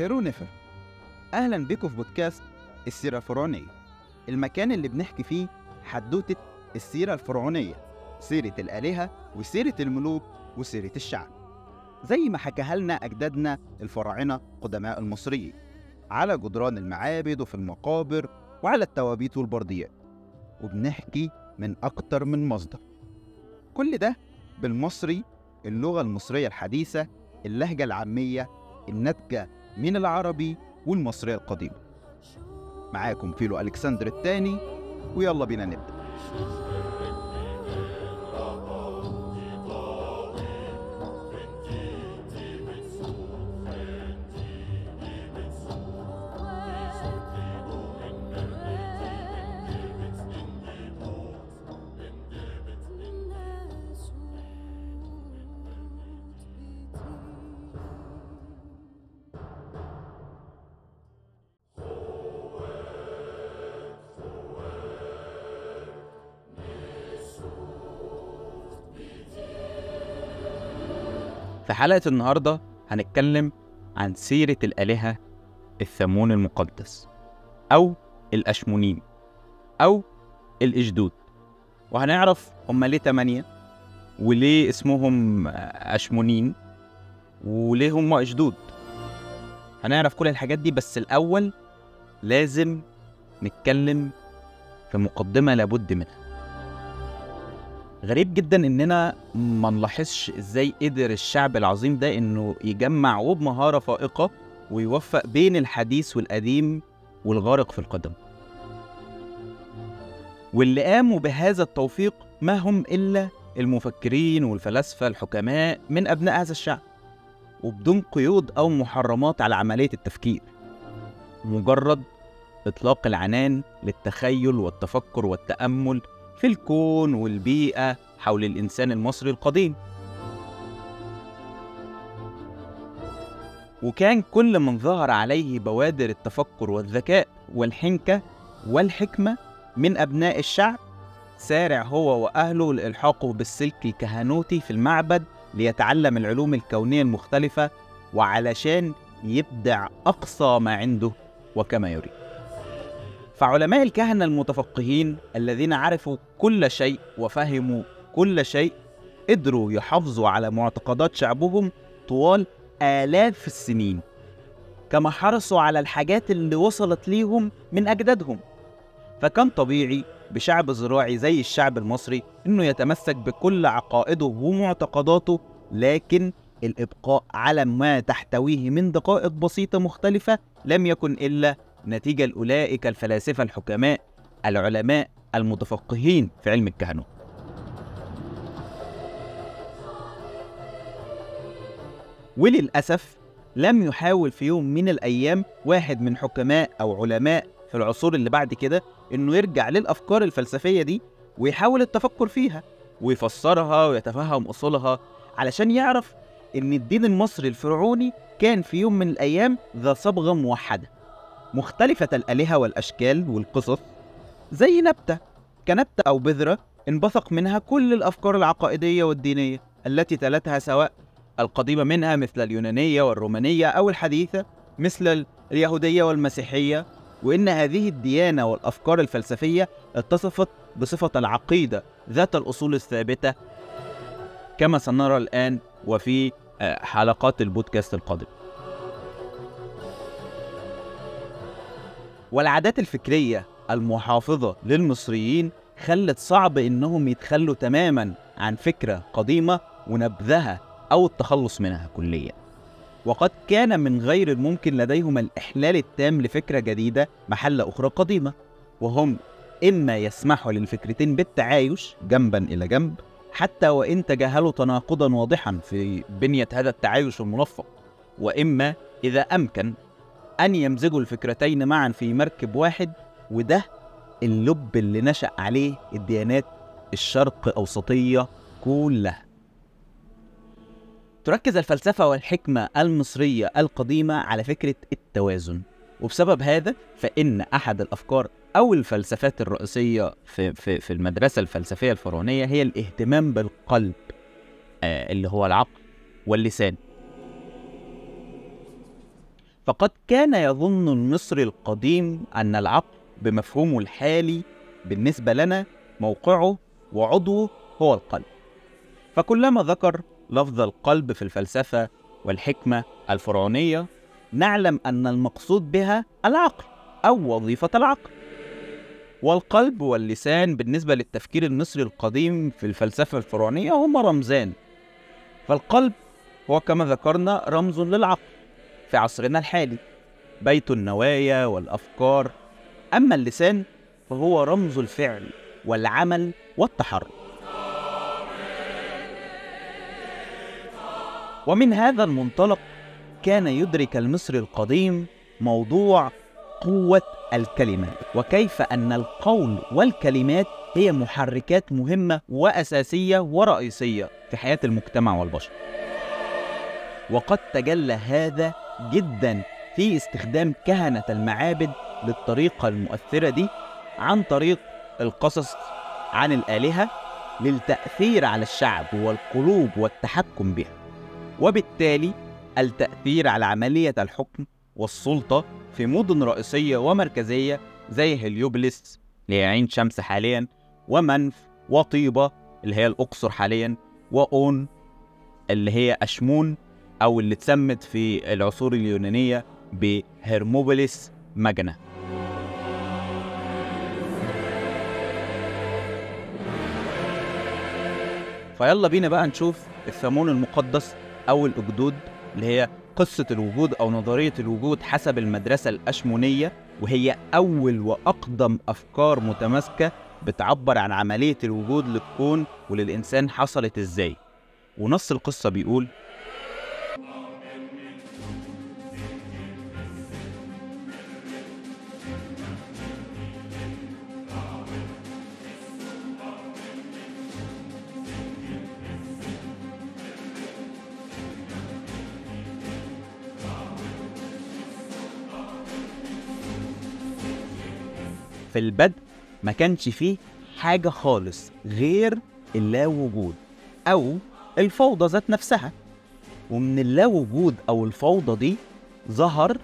هيرونيفر أهلا بكم في بودكاست السيرة الفرعونية. المكان اللي بنحكي فيه حدوتة السيرة الفرعونية سيرة الآلهة وسيرة الملوك وسيرة الشعب. زي ما حكاها لنا أجدادنا الفراعنة قدماء المصريين على جدران المعابد وفي المقابر وعلى التوابيت والبرديات. وبنحكي من أكتر من مصدر. كل ده بالمصري اللغة المصرية الحديثة اللهجة العامية الناتجة من العربي والمصرية القديمة معاكم فيلو ألكسندر الثاني ويلا بينا نبدأ. حلقة النهاردة هنتكلم عن سيرة الآلهة الثمون المقدس أو الأشمونين أو الإجدود. وهنعرف هما ليه تمانية وليه اسمهم أشمونين وليه هما أجدود. هنعرف كل الحاجات دي بس الأول لازم نتكلم في مقدمة لابد منها. غريب جدا إننا ما نلاحظش إزاي قدر الشعب العظيم ده إنه يجمع وبمهارة فائقة ويوفق بين الحديث والقديم والغارق في القدم. واللي قاموا بهذا التوفيق ما هم إلا المفكرين والفلاسفة الحكماء من أبناء هذا الشعب وبدون قيود أو محرمات على عملية التفكير. مجرد إطلاق العنان للتخيل والتفكر والتأمل في الكون والبيئة حول الإنسان المصري القديم. وكان كل من ظهر عليه بوادر التفكر والذكاء والحنكة والحكمة من أبناء الشعب سارع هو وأهله لإلحاقه بالسلك الكهنوتي في المعبد ليتعلم العلوم الكونية المختلفة وعلشان يبدع أقصى ما عنده وكما يريد. فعلماء الكهنة المتفقهين الذين عرفوا كل شيء وفهموا كل شيء قدروا يحافظوا على معتقدات شعبهم طوال آلاف السنين كما حرصوا على الحاجات اللي وصلت ليهم من أجدادهم. فكان طبيعي بشعب زراعي زي الشعب المصري إنه يتمسك بكل عقائده ومعتقداته لكن الإبقاء على ما تحتويه من دقائق بسيطة مختلفة لم يكن إلا نتيجة لأولئك الفلاسفة الحكماء العلماء المتفقهين في علم الكهنوت وللأسف لم يحاول في يوم من الأيام واحد من حكماء أو علماء في العصور اللي بعد كده إنه يرجع للأفكار الفلسفية دي ويحاول التفكر فيها ويفسرها ويتفهم أصولها علشان يعرف إن الدين المصري الفرعوني كان في يوم من الأيام ذا صبغة موحدة. مختلفة الآلهة والأشكال والقصص زي نبتة. كنبتة أو بذرة انبثق منها كل الأفكار العقائدية والدينية التي تلتها سواء القديمة منها مثل اليونانية والرومانية أو الحديثة مثل اليهودية والمسيحية. وإن هذه الديانة والأفكار الفلسفية اتصفت بصفة العقيدة ذات الأصول الثابتة كما سنرى الآن وفي حلقات البودكاست القادم. والعادات الفكرية المحافظة للمصريين خلت صعب إنهم يتخلوا تماما عن فكرة قديمة ونبذها أو التخلص منها كليا. وقد كان من غير الممكن لديهم الإحلال التام لفكرة جديدة محل أخرى قديمة وهم إما يسمحوا للفكرتين بالتعايش جنبا إلى جنب حتى وإن تجاهلوا تناقضا واضحا في بنية هذا التعايش الملفق وإما إذا أمكن أن يمزجوا الفكرتين معا في مركب واحد وده اللب اللي نشأ عليه الديانات الشرق أوسطية كلها. تركز الفلسفة والحكمة المصرية القديمة على فكرة التوازن وبسبب هذا فإن أحد الأفكار أو الفلسفات الرئيسية في, في, في المدرسة الفلسفية الفرعونية هي الاهتمام بالقلب آه اللي هو العقل واللسان. فقد كان يظن المصري القديم أن العقل بمفهومه الحالي بالنسبة لنا موقعه وعضوه هو القلب. فكلما ذكر لفظ القلب في الفلسفة والحكمة الفرعونية نعلم أن المقصود بها العقل أو وظيفة العقل. والقلب واللسان بالنسبة للتفكير المصري القديم في الفلسفة الفرعونية هما رمزان. فالقلب هو كما ذكرنا رمز للعقل. في عصرنا الحالي. بيت النوايا والأفكار. أما اللسان فهو رمز الفعل والعمل والتحرك. ومن هذا المنطلق كان يدرك المصري القديم موضوع قوة الكلمة وكيف أن القول والكلمات هي محركات مهمة وأساسية ورئيسية في حياة المجتمع والبشر. وقد تجلى هذا جدا في استخدام كهنة المعابد للطريقة المؤثرة دي عن طريق القصص عن الآلهة للتأثير على الشعب والقلوب والتحكم بها. وبالتالي التأثير على عملية الحكم والسلطة في مدن رئيسية ومركزية زي هليوبلس اللي هي عين شمس حاليا ومنف وطيبة اللي هي الأقصر حاليا وأون اللي هي أشمون أو اللي اتسمت في العصور اليونانية بهرموبوليس ماجنا. فيلا بينا بقى نشوف الثمون المقدس أو الأجدود اللي هي قصة الوجود أو نظرية الوجود حسب المدرسة الأشمونية وهي أول وأقدم أفكار متماسكة بتعبر عن عملية الوجود للكون وللإنسان حصلت إزاي. ونص القصة بيقول في البدء ما كانش فيه حاجة خالص غير اللا وجود أو الفوضى ذات نفسها. ومن اللا وجود أو الفوضى دي ظهر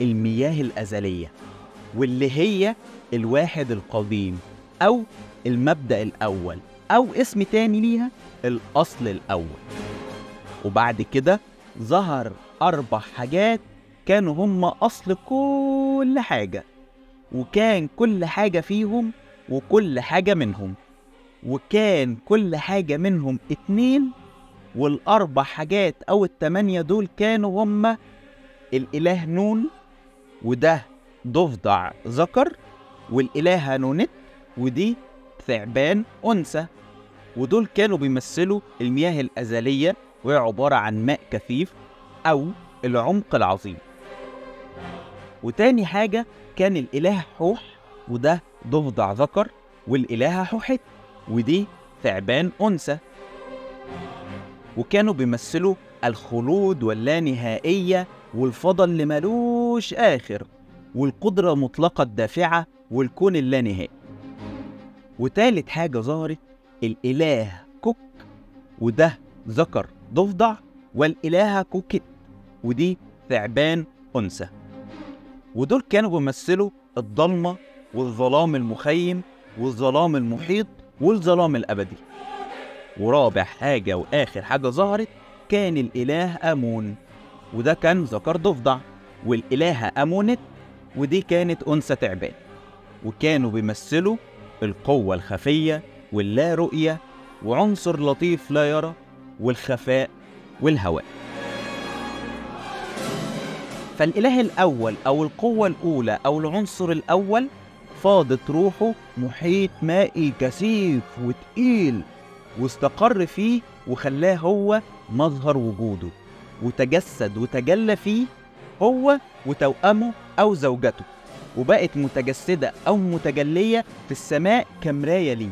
المياه الأزلية واللي هي الواحد القديم أو المبدأ الأول أو اسم تاني ليها الأصل الأول. وبعد كده ظهر أربع حاجات كانوا هم أصل كل حاجة. وكان كل حاجة فيهم وكل حاجة منهم. وكان كل حاجة منهم اتنين والأربع حاجات أو التمانية دول كانوا هما الإله نون وده ضفدع ذكر والإلهة نونت ودي ثعبان أنثى. ودول كانوا بيمثلوا المياه الأزلية وهي عبارة عن ماء كثيف أو العمق العظيم. وتاني حاجة كان الإله حوح وده ضفدع ذكر والإلهة حوحت ودي ثعبان أنثى. وكانوا بيمثلوا الخلود واللانهائية والفضل اللي ملوش آخر والقدرة المطلقة الدافعة والكون اللانهائي وتالت حاجة ظهرت الإله كوك وده ذكر ضفدع والإلهة كوكت ودي ثعبان أنثى. ودول كانوا بيمثلوا الضلمة والظلام المخيم والظلام المحيط والظلام الأبدي. ورابع حاجة وآخر حاجة ظهرت كان الإله أمون. وده كان ذكر ضفدع والإلهة أمونت ودي كانت أنثى تعبان. وكانوا بيمثلوا القوة الخفية واللا رؤية وعنصر لطيف لا يرى والخفاء والهواء. فالإله الأول أو القوة الأولى أو العنصر الأول فاضت روحه محيط مائي كثيف وتقيل واستقر فيه وخلاه هو مظهر وجوده وتجسد وتجلى فيه هو وتوأمه أو زوجته وبقت متجسدة أو متجلية في السماء كمراية ليه.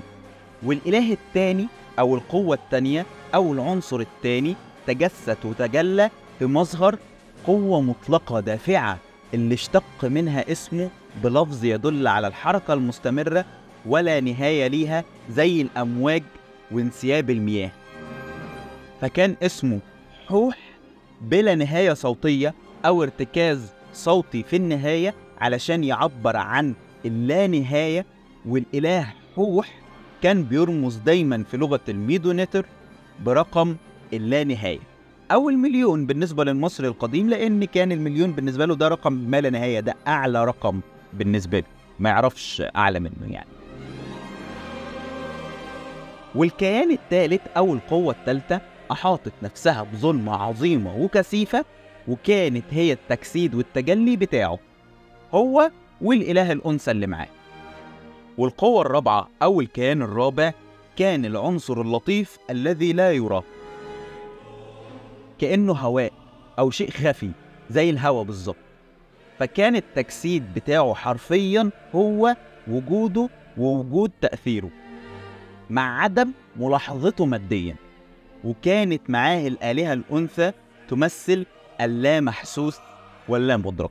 والإله التاني أو القوة التانية أو العنصر التاني تجسد وتجلى في مظهر قوة مطلقة دافعة اللي اشتق منها اسمه بلفظ يدل على الحركة المستمرة ولا نهاية ليها زي الأمواج وانسياب المياه. فكان اسمه حوح بلا نهاية صوتية أو ارتكاز صوتي في النهاية علشان يعبر عن اللانهاية والإله حوح كان بيرمز دايما في لغة الميدو نتر برقم اللانهاية أو المليون بالنسبة للمصري القديم لأن كان المليون بالنسبة له ده رقم ما لا نهاية ده أعلى رقم بالنسبة له. ما يعرفش أعلى منه يعني. والكيان الثالث أو القوة الثالثة أحاطت نفسها بظلمة عظيمة وكثيفة وكانت هي التجسيد والتجلي بتاعه هو والإله الأنثى اللي معاه. والقوة الرابعة أو الكيان الرابع كان العنصر اللطيف الذي لا يرى كأنه هواء أو شيء خفي زي الهواء بالظبط. فكان التجسيد بتاعه حرفيا هو وجوده ووجود تأثيره مع عدم ملاحظته ماديا وكانت معاه الآلهة الأنثى تمثل اللا محسوس واللا مدرك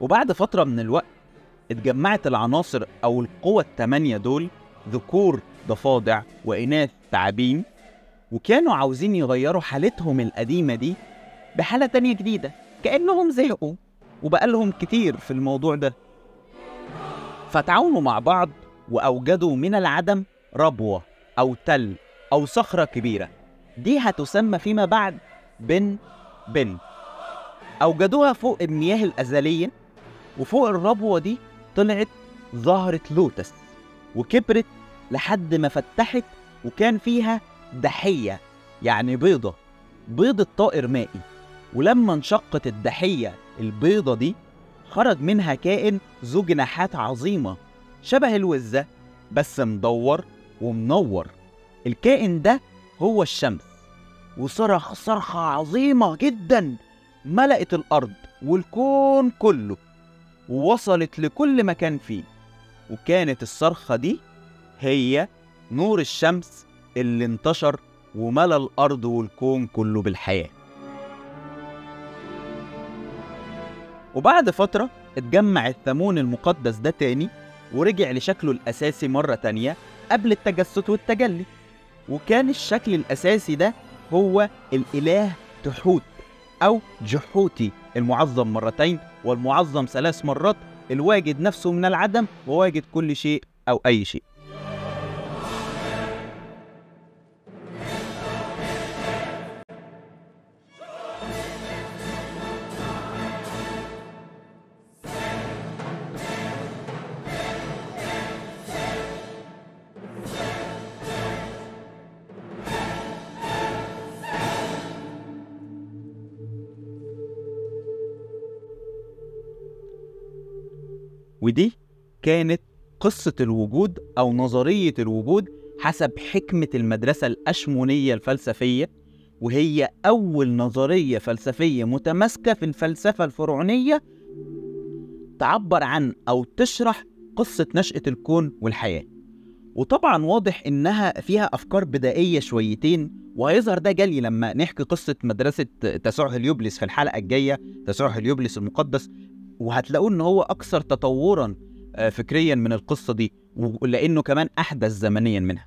وبعد فترة من الوقت اتجمعت العناصر أو القوى التمانية دول ذكور ضفادع وإناث تعابين وكانوا عاوزين يغيروا حالتهم القديمة دي بحالة تانية جديدة كأنهم زهقوا وبقالهم كتير في الموضوع ده. فتعاونوا مع بعض وأوجدوا من العدم ربوة أو تل أو صخرة كبيرة. دي هتسمى فيما بعد بن بن. أوجدوها فوق المياه الأزلية وفوق الربوة دي طلعت زهرة لوتس وكبرت لحد ما فتحت وكان فيها دحية يعني بيضة بيضة طائر مائي. ولما انشقت الدحية البيضة دي خرج منها كائن ذو جناحات عظيمة شبه الوزة بس مدور ومنور. الكائن ده هو الشمس وصرخ صرخة عظيمة جدا ملأت الأرض والكون كله ووصلت لكل مكان فيه. وكانت الصرخة دي هي نور الشمس اللي انتشر وملى الأرض والكون كله بالحياة. وبعد فترة اتجمع الثمون المقدس ده تاني ورجع لشكله الأساسي مرة تانية قبل التجسد والتجلي. وكان الشكل الأساسي ده هو الإله تحوت أو جحوتي المعظم مرتين والمعظم ثلاث مرات الواجد نفسه من العدم وواجد كل شيء أو أي شيء. ودي كانت قصة الوجود أو نظرية الوجود حسب حكمة المدرسة الأشمونية الفلسفية وهي أول نظرية فلسفية متماسكة في الفلسفة الفرعونية تعبر عن أو تشرح قصة نشأة الكون والحياة. وطبعا واضح إنها فيها أفكار بدائية شويتين وهيظهر ده جلي لما نحكي قصة مدرسة تسوع هليوبلس في الحلقة الجاية تسوع هليوبلس المقدس. وهتلاقوه إن هو أكثر تطورا آه، فكريا من القصة دي ولأنه كمان أحدث زمنيا منها.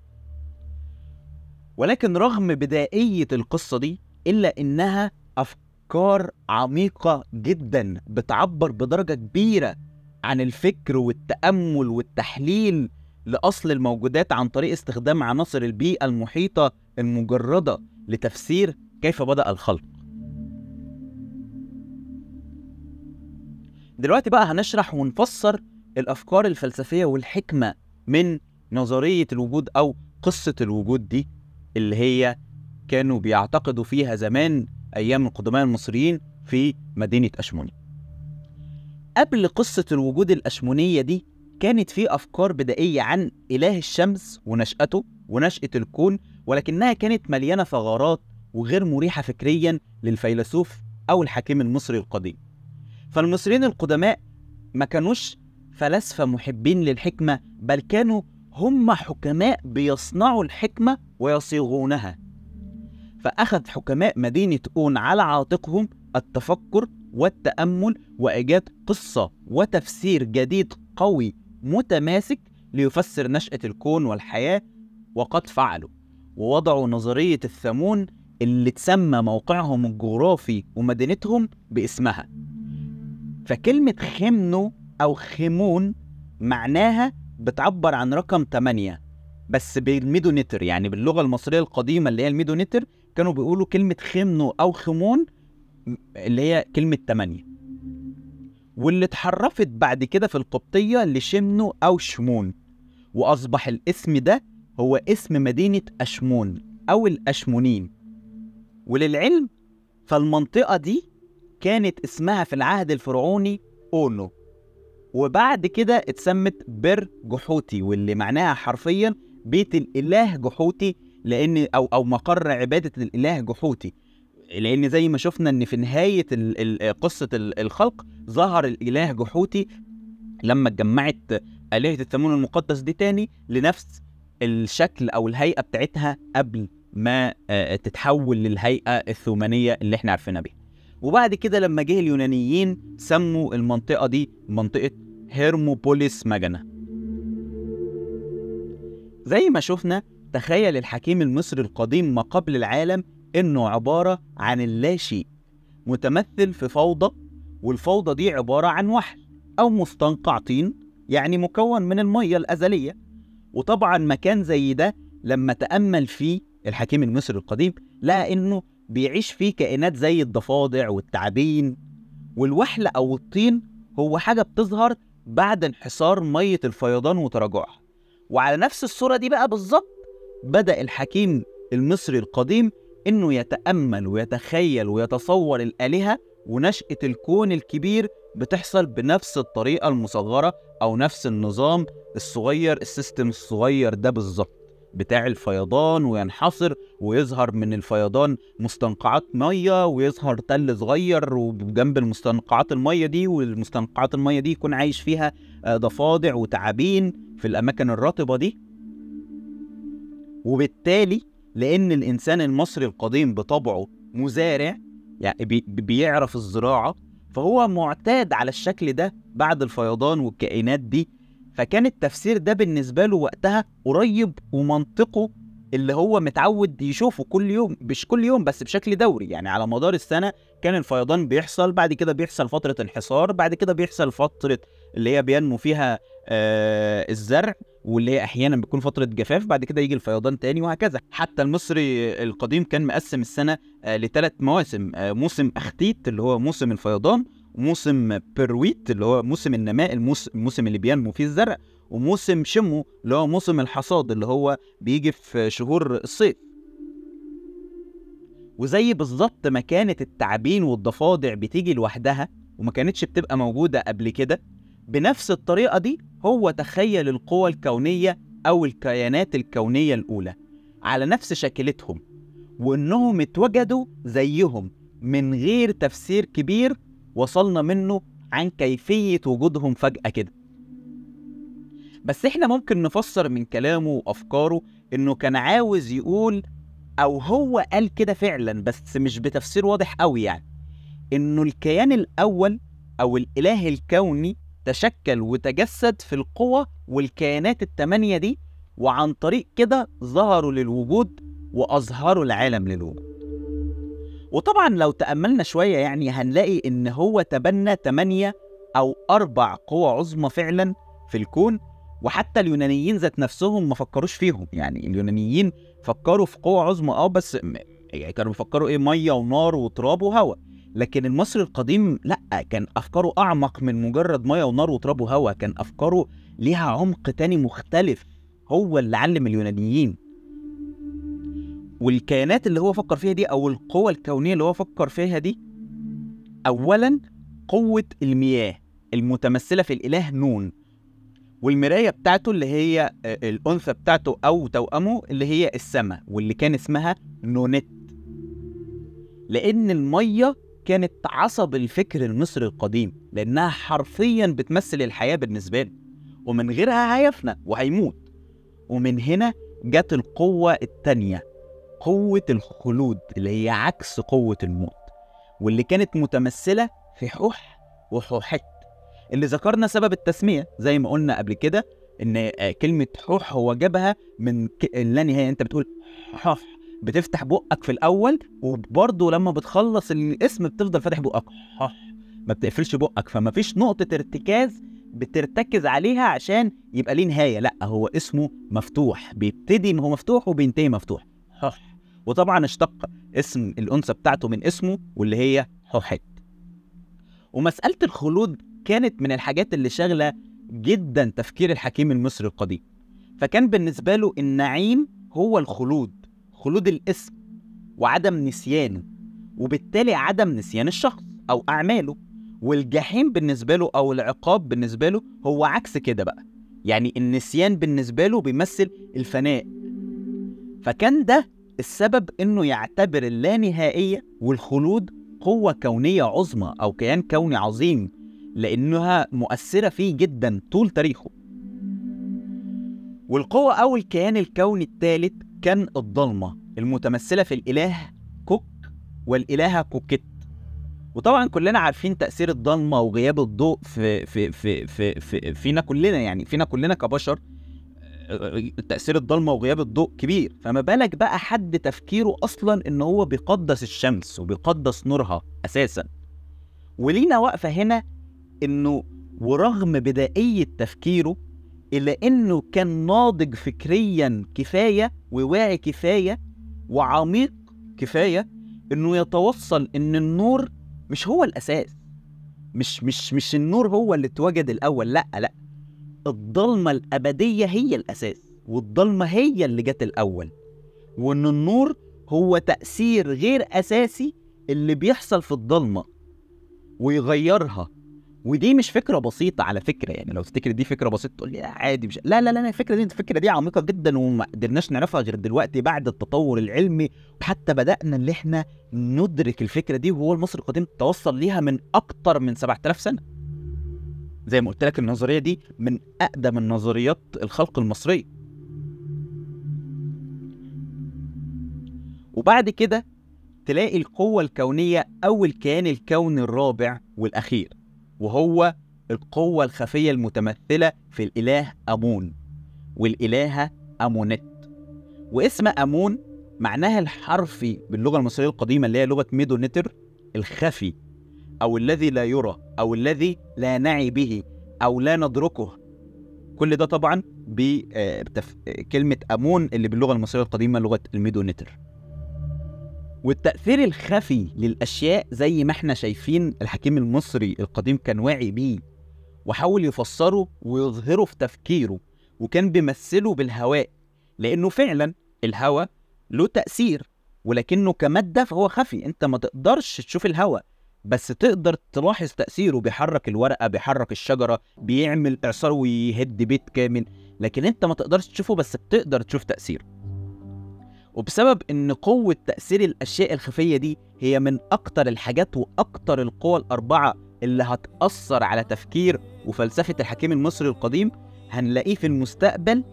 ولكن رغم بدائية القصة دي إلا إنها أفكار عميقة جدا بتعبر بدرجة كبيرة عن الفكر والتأمل والتحليل لأصل الموجودات عن طريق استخدام عناصر البيئة المحيطة المجردة لتفسير كيف بدأ الخلق. دلوقتي بقى هنشرح ونفسر الأفكار الفلسفية والحكمة من نظرية الوجود أو قصة الوجود دي اللي هي كانوا بيعتقدوا فيها زمان أيام القدماء المصريين في مدينة أشموني. قبل قصة الوجود الأشمونية دي كانت في أفكار بدائية عن إله الشمس ونشأته ونشأة الكون ولكنها كانت مليانة ثغرات وغير مريحة فكريا للفيلسوف أو الحكيم المصري القديم. فالمصريين القدماء ما كانوش فلاسفة محبين للحكمة بل كانوا هم حكماء بيصنعوا الحكمة ويصيغونها. فأخذ حكماء مدينة أون على عاتقهم التفكر والتأمل وإيجاد قصة وتفسير جديد قوي متماسك ليفسر نشأة الكون والحياة وقد فعلوا. ووضعوا نظرية الثمون اللي تسمى موقعهم الجغرافي ومدينتهم باسمها. فكلمة خمنو أو خمون معناها بتعبر عن رقم 8 بس بالميدونتر يعني باللغة المصرية القديمة اللي هي الميدونتر كانوا بيقولوا كلمة خمنو أو خمون اللي هي كلمة 8 واللي اتحرفت بعد كده في القبطية لشمنو أو شمون وأصبح الاسم ده هو اسم مدينة أشمون أو الأشمونين. وللعلم فالمنطقة دي كانت اسمها في العهد الفرعوني أونو. وبعد كده اتسمت بر جحوتي واللي معناها حرفيا بيت الإله جحوتي لأن أو أو مقر عبادة الإله جحوتي. لأن زي ما شفنا إن في نهاية قصة ال- الخلق ظهر الإله جحوتي لما اتجمعت آلهة الثمون المقدس دي تاني لنفس الشكل أو الهيئة بتاعتها قبل ما آه، تتحول للهيئة الثومانية اللي إحنا عارفينها بيها. وبعد كده لما جه اليونانيين سموا المنطقة دي منطقة هيرموبوليس ماجنا زي ما شفنا تخيل الحكيم المصري القديم ما قبل العالم إنه عبارة عن اللاشيء متمثل في فوضى والفوضى دي عبارة عن وحل أو مستنقع طين يعني مكون من المية الأزلية. وطبعا مكان زي ده لما تأمل فيه الحكيم المصري القديم لقى إنه بيعيش فيه كائنات زي الضفادع والتعابين والوحل أو الطين هو حاجة بتظهر بعد انحسار مية الفيضان وتراجعها. وعلى نفس الصورة دي بقى بالظبط بدأ الحكيم المصري القديم إنه يتأمل ويتخيل ويتصور الآلهة ونشأة الكون الكبير بتحصل بنفس الطريقة المصغرة أو نفس النظام الصغير السيستم الصغير ده بالظبط. بتاع الفيضان وينحصر ويظهر من الفيضان مستنقعات مية ويظهر تل صغير وجنب المستنقعات المية دي والمستنقعات المية دي يكون عايش فيها آه، ضفادع وتعابين في الأماكن الرطبة دي. وبالتالي لأن الإنسان المصري القديم بطبعه مزارع يعني بي بيعرف الزراعة فهو معتاد على الشكل ده بعد الفيضان والكائنات دي. فكان التفسير ده بالنسبة له وقتها قريب ومنطقه اللي هو متعود يشوفه كل يوم مش كل يوم بس بشكل دوري. يعني على مدار السنة كان الفيضان بيحصل بعد كده بيحصل فترة انحسار بعد كده بيحصل فترة اللي هي بينمو فيها آه الزرع واللي هي أحيانا بيكون فترة جفاف بعد كده يجي الفيضان تاني وهكذا. حتى المصري القديم كان مقسم السنة آه لثلاث مواسم آه موسم أختيت اللي هو موسم الفيضان وموسم برويت اللي هو موسم النماء الموس- الموسم اللي بينمو فيه الزرع وموسم شمو اللي هو موسم الحصاد اللي هو بيجي في شهور الصيف. وزي بالظبط ما كانت التعابين والضفادع بتيجي لوحدها وما كانتش بتبقى موجودة قبل كده بنفس الطريقة دي هو تخيل القوى الكونية أو الكيانات الكونية الأولى على نفس شكلتهم وإنهم اتوجدوا زيهم من غير تفسير كبير وصلنا منه عن كيفية وجودهم فجأة كده. بس إحنا ممكن نفسر من كلامه وأفكاره إنه كان عاوز يقول أو هو قال كده فعلا بس مش بتفسير واضح قوي يعني. إنه الكيان الأول أو الإله الكوني تشكل وتجسد في القوى والكيانات التمانية دي وعن طريق كده ظهروا للوجود وأظهروا العالم للوجود. وطبعا لو تأملنا شوية يعني هنلاقي إن هو تبنى تمانية أو أربع قوى عظمى فعلا في الكون وحتى اليونانيين ذات نفسهم ما فكروش فيهم. يعني اليونانيين فكروا في قوة عظمى آه بس يعني كانوا بيفكروا إيه؟ مية ونار وتراب وهواء لكن المصري القديم لأ كان أفكاره أعمق من مجرد مية ونار وتراب وهواء كان أفكاره ليها عمق تاني مختلف. هو اللي علم اليونانيين. والكيانات اللي هو فكر فيها دي أو القوى الكونية اللي هو فكر فيها دي اولا قوة المياه المتمثلة في الإله نون والمراية بتاعته اللي هي آه، الأنثى بتاعته أو توأمه اللي هي السماء واللي كان اسمها نونت لأن المية كانت عصب الفكر المصري القديم لأنها حرفيا بتمثل الحياة بالنسبة له ومن غيرها هيفنى وهيموت. ومن هنا جت القوة التانية. قوة الخلود اللي هي عكس قوة الموت واللي كانت متمثلة في حح وحوحت. اللي ذكرنا سبب التسمية زي ما قلنا قبل كده إن آه، كلمة حوح هو جابها من ك... اللانهايه أنت بتقول حح بتفتح بقك في الأول وبرضه لما بتخلص الاسم بتفضل فاتح بقك. حح ما بتقفلش بقك فما فيش نقطة ارتكاز بترتكز عليها عشان يبقى ليه نهاية لأ هو اسمه مفتوح بيبتدي هو مفتوح وبينتهي مفتوح. حح وطبعا اشتق اسم الأنثى بتاعته من اسمه واللي هي حوحت ومسألة الخلود كانت من الحاجات اللي شاغلة جدا تفكير الحكيم المصري القديم. فكان بالنسبة له النعيم هو الخلود خلود الاسم وعدم نسيانه وبالتالي عدم نسيان الشخص أو أعماله. والجحيم بالنسبة له أو العقاب بالنسبة له هو عكس كده بقى. يعني النسيان بالنسبة له بيمثل الفناء فكان ده السبب إنه يعتبر اللانهائية والخلود قوة كونية عظمى أو كيان كوني عظيم لأنها مؤثرة فيه جدا طول تاريخه. والقوة أو الكيان الكوني الثالث كان الضلمة المتمثلة في الإله كوك والإلهة كوكيت. وطبعا كلنا عارفين تأثير الضلمة وغياب الضوء في في في في, في فينا كلنا يعني فينا كلنا كبشر تأثير الضلمة وغياب الضوء كبير. فما بالك بقى حد تفكيره أصلا إن هو بيقدس الشمس وبيقدس نورها أساسا؟ ولينا وقفة هنا إنه ورغم بدائية تفكيره إلا إنه كان ناضج فكريا كفاية وواعي كفاية وعميق كفاية إنه يتوصل إن النور مش هو الأساس. مش مش مش النور هو اللي اتوجد الأول. لأ لأ. الضلمة الأبدية هي الأساس والضلمة هي اللي جت الأول وإن النور هو تأثير غير أساسي اللي بيحصل في الضلمة ويغيرها. ودي مش فكرة بسيطة على فكرة يعني لو تفتكر دي فكرة بسيطة تقول لي عادي مش لا لا لا الفكرة دي الفكرة دي عميقة جدا وما قدرناش نعرفها غير دلوقتي بعد التطور العلمي. وحتى بدأنا إن إحنا ندرك الفكرة دي وهو المصري القديم توصل ليها من أكتر من 7000 سنة. زي ما قلت لك النظرية دي من أقدم النظريات الخلق المصرية. وبعد كده تلاقي القوة الكونية أو الكيان الكوني الرابع والأخير وهو القوة الخفية المتمثلة في الإله أمون والإلهة أمونت واسم أمون معناها الحرفي باللغة المصرية القديمة اللي هي لغة ميدونيتر الخفي. أو الذي لا يرى أو الذي لا نعي به أو لا ندركه. كل ده طبعا بكلمة أمون اللي باللغة المصرية القديمة لغة الميدونيتر. والتأثير الخفي للأشياء زي ما إحنا شايفين الحكيم المصري القديم كان واعي بيه وحاول يفسره ويظهره في تفكيره وكان بيمثله بالهواء لأنه فعلا الهواء له تأثير ولكنه كمادة فهو خفي. أنت ما تقدرش تشوف الهواء. بس تقدر تلاحظ تأثيره بيحرك الورقة بيحرك الشجرة بيعمل إعصار ويهد بيت كامل لكن أنت ما تقدرش تشوفه بس بتقدر تشوف تأثيره وبسبب إن قوة تأثير الأشياء الخفية دي هي من أكتر الحاجات وأكتر القوى الأربعة اللي هتأثر على تفكير وفلسفة الحكيم المصري القديم هنلاقيه في المستقبل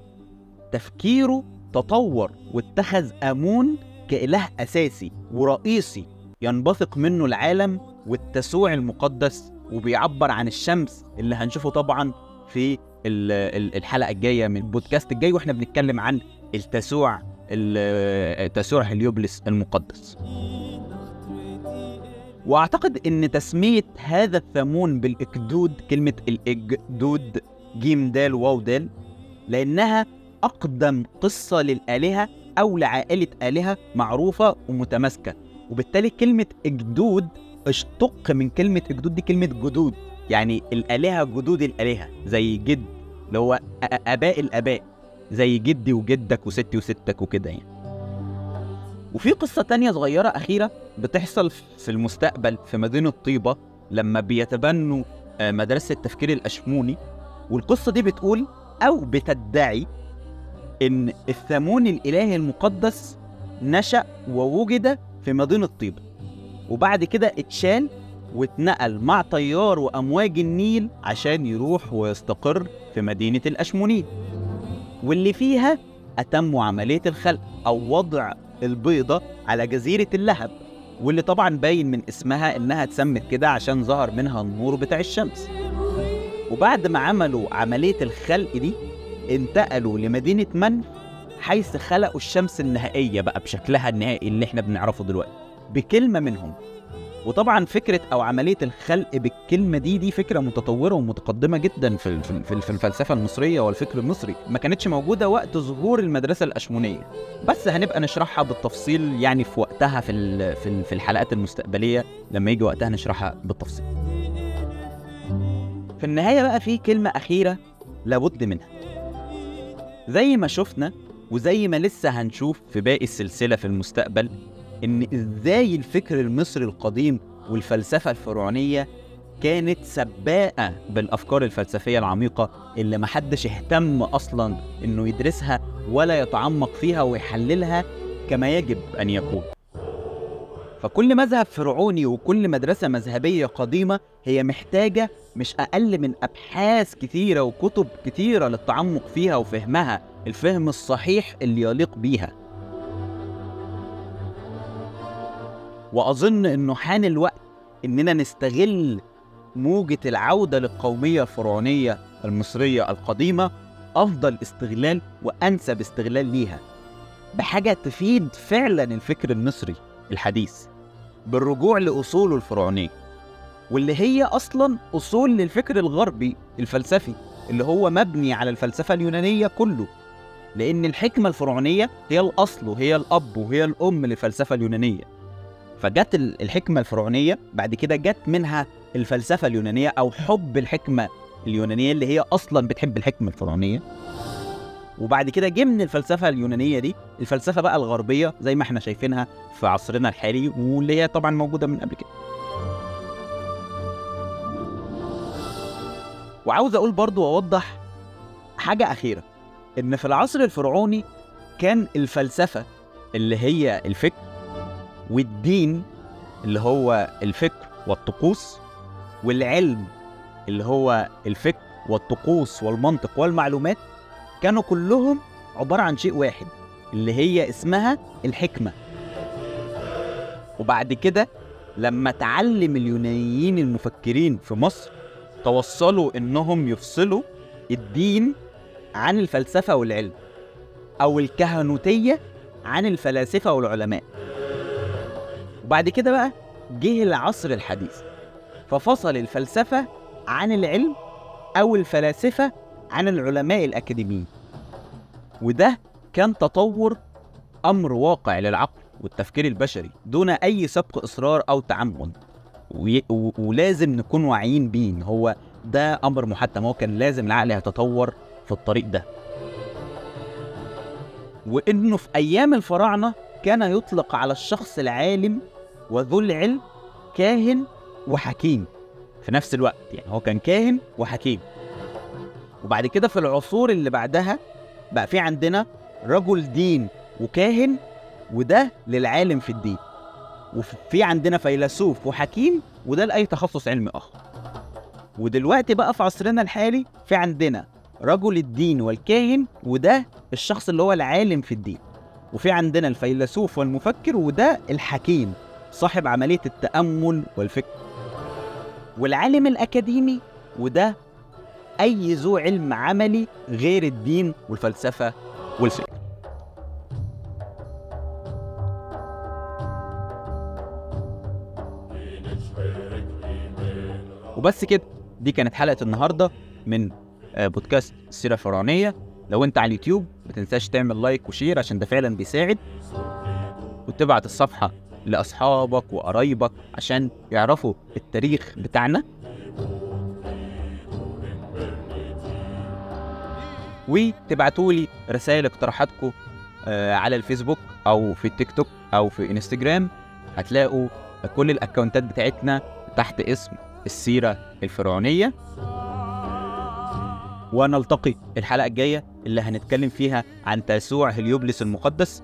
تفكيره تطور واتخذ آمون كإله أساسي ورئيسي ينبثق منه العالم والتسوع المقدس وبيعبر عن الشمس اللي هنشوفه طبعا في ال- ال- الحلقة الجاية من البودكاست الجاي وإحنا بنتكلم عن التسوع ال- تسوع هليوبلس المقدس. وأعتقد إن تسمية هذا الثمون بالإجدود كلمة الاجدود جيم دال واو دال لأنها أقدم قصة للآلهة أو لعائلة آلهة معروفة ومتماسكة. وبالتالي كلمة اجدود اشتق من كلمة اجدود دي كلمة جدود. يعني الآلهة جدود الآلهة زي جد اللي هو أباء الأباء زي جدي وجدك وستي وستك وكده يعني. وفي قصة تانية صغيرة أخيرة بتحصل في المستقبل في مدينة طيبة لما بيتبنوا آه، مدرسة التفكير الأشموني. والقصة دي بتقول أو بتدعي إن الثمون الإلهي المقدس نشأ ووجد في مدينة طيبة. وبعد كده اتشال واتنقل مع تيار وأمواج النيل عشان يروح ويستقر في مدينة الأشمونيين واللي فيها أتموا عملية الخلق أو وضع البيضة على جزيرة اللهب واللي طبعا باين من اسمها إنها اتسمت كده عشان ظهر منها النور بتاع الشمس. وبعد ما عملوا عملية الخلق دي انتقلوا لمدينة منف حيث خلقوا الشمس النهائية بقى بشكلها النهائي اللي إحنا بنعرفه دلوقتي. بكلمة منهم. وطبعا فكرة أو عملية الخلق بالكلمة دي دي فكرة متطورة ومتقدمة جدا في في الفلسفة المصرية والفكر المصري. ما كانتش موجودة وقت ظهور المدرسة الأشمونية. بس هنبقى نشرحها بالتفصيل يعني في وقتها في في ال- في الحلقات المستقبلية. لما يجي وقتها نشرحها بالتفصيل. في النهاية بقى في كلمة أخيرة لابد منها. زي ما شفنا وزي ما لسه هنشوف في باقي السلسلة في المستقبل إن إزاي الفكر المصري القديم والفلسفة الفرعونية كانت سباقة بالأفكار الفلسفية العميقة اللي محدش اهتم أصلا إنه يدرسها ولا يتعمق فيها ويحللها كما يجب أن يكون. فكل مذهب فرعوني وكل مدرسة مذهبية قديمة هي محتاجة مش أقل من أبحاث كتيرة وكتب كتيرة للتعمق فيها وفهمها الفهم الصحيح اللي يليق بيها. وأظن إنه حان الوقت إننا نستغل موجة العودة للقومية الفرعونية المصرية القديمة أفضل استغلال وأنسب استغلال ليها بحاجة تفيد فعلا الفكر المصري الحديث بالرجوع لأصوله الفرعونية واللي هي أصلا أصول للفكر الغربي الفلسفي اللي هو مبني على الفلسفة اليونانية كله لأن الحكمة الفرعونية هي الأصل وهي الأب وهي الأم للفلسفة اليونانية. فجت ال- الحكمة الفرعونية بعد كده جت منها الفلسفة اليونانية أو حب الحكمة اليونانية اللي هي أصلا بتحب الحكمة الفرعونية. وبعد كده جه من الفلسفة اليونانية دي الفلسفة بقى الغربية زي ما إحنا شايفينها في عصرنا الحالي واللي هي طبعا موجودة من قبل كده. وعاوز أقول برضو وأوضح حاجة أخيرة إن في العصر الفرعوني كان الفلسفة اللي هي الفكر والدين اللي هو الفكر والطقوس والعلم اللي هو الفكر والطقوس والمنطق والمعلومات كانوا كلهم عبارة عن شيء واحد اللي هي اسمها الحكمة. وبعد كده لما تعلم اليونانيين المفكرين في مصر توصلوا إنهم يفصلوا الدين عن الفلسفة والعلم أو الكهنوتية عن الفلاسفة والعلماء. وبعد كده بقى جه العصر الحديث. ففصل الفلسفة عن العلم أو الفلاسفة عن العلماء الأكاديميين. وده كان تطور أمر واقع للعقل والتفكير البشري دون أي سبق إصرار أو تعمد. ولازم نكون واعيين بيه هو ده أمر محتم هو كان لازم العقل يتطور في الطريق ده. وإنه في أيام الفراعنة كان يطلق على الشخص العالم وذو العلم كاهن وحكيم. في نفس الوقت يعني هو كان كاهن وحكيم. وبعد كده في العصور اللي بعدها بقى في عندنا رجل دين وكاهن وده للعالم في الدين. وفي عندنا فيلسوف وحكيم وده لأي تخصص علمي آخر. ودلوقتي بقى في عصرنا الحالي في عندنا رجل الدين والكاهن وده الشخص اللي هو العالم في الدين. وفي عندنا الفيلسوف والمفكر وده الحكيم. صاحب عملية التأمل والفكر. والعالم الأكاديمي وده أي ذو علم عملي غير الدين والفلسفة والفكر. وبس كده دي كانت حلقة النهاردة من آه، بودكاست السيرة الفرعونية لو انت على اليوتيوب ما تنساش تعمل like و share عشان ده فعلا بيساعد. وتبعت الصفحة لأصحابك وقرايبك عشان يعرفوا التاريخ بتاعنا. وتبعتوا لي رسائل اقتراحاتكم آه، على الفيسبوك أو في التيك توك أو في إنستجرام. هتلاقوا كل الأكونتات بتاعتنا تحت اسم السيرة الفرعونية. ونلتقي الحلقة الجاية اللي هنتكلم فيها عن تاسوع هليوبلس المقدس.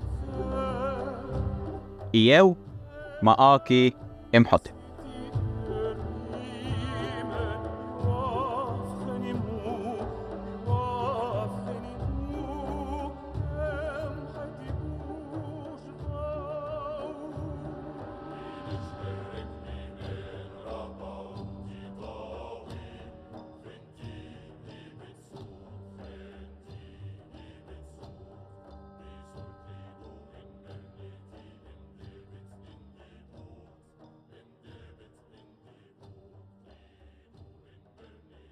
إياو مآكي إمحوتep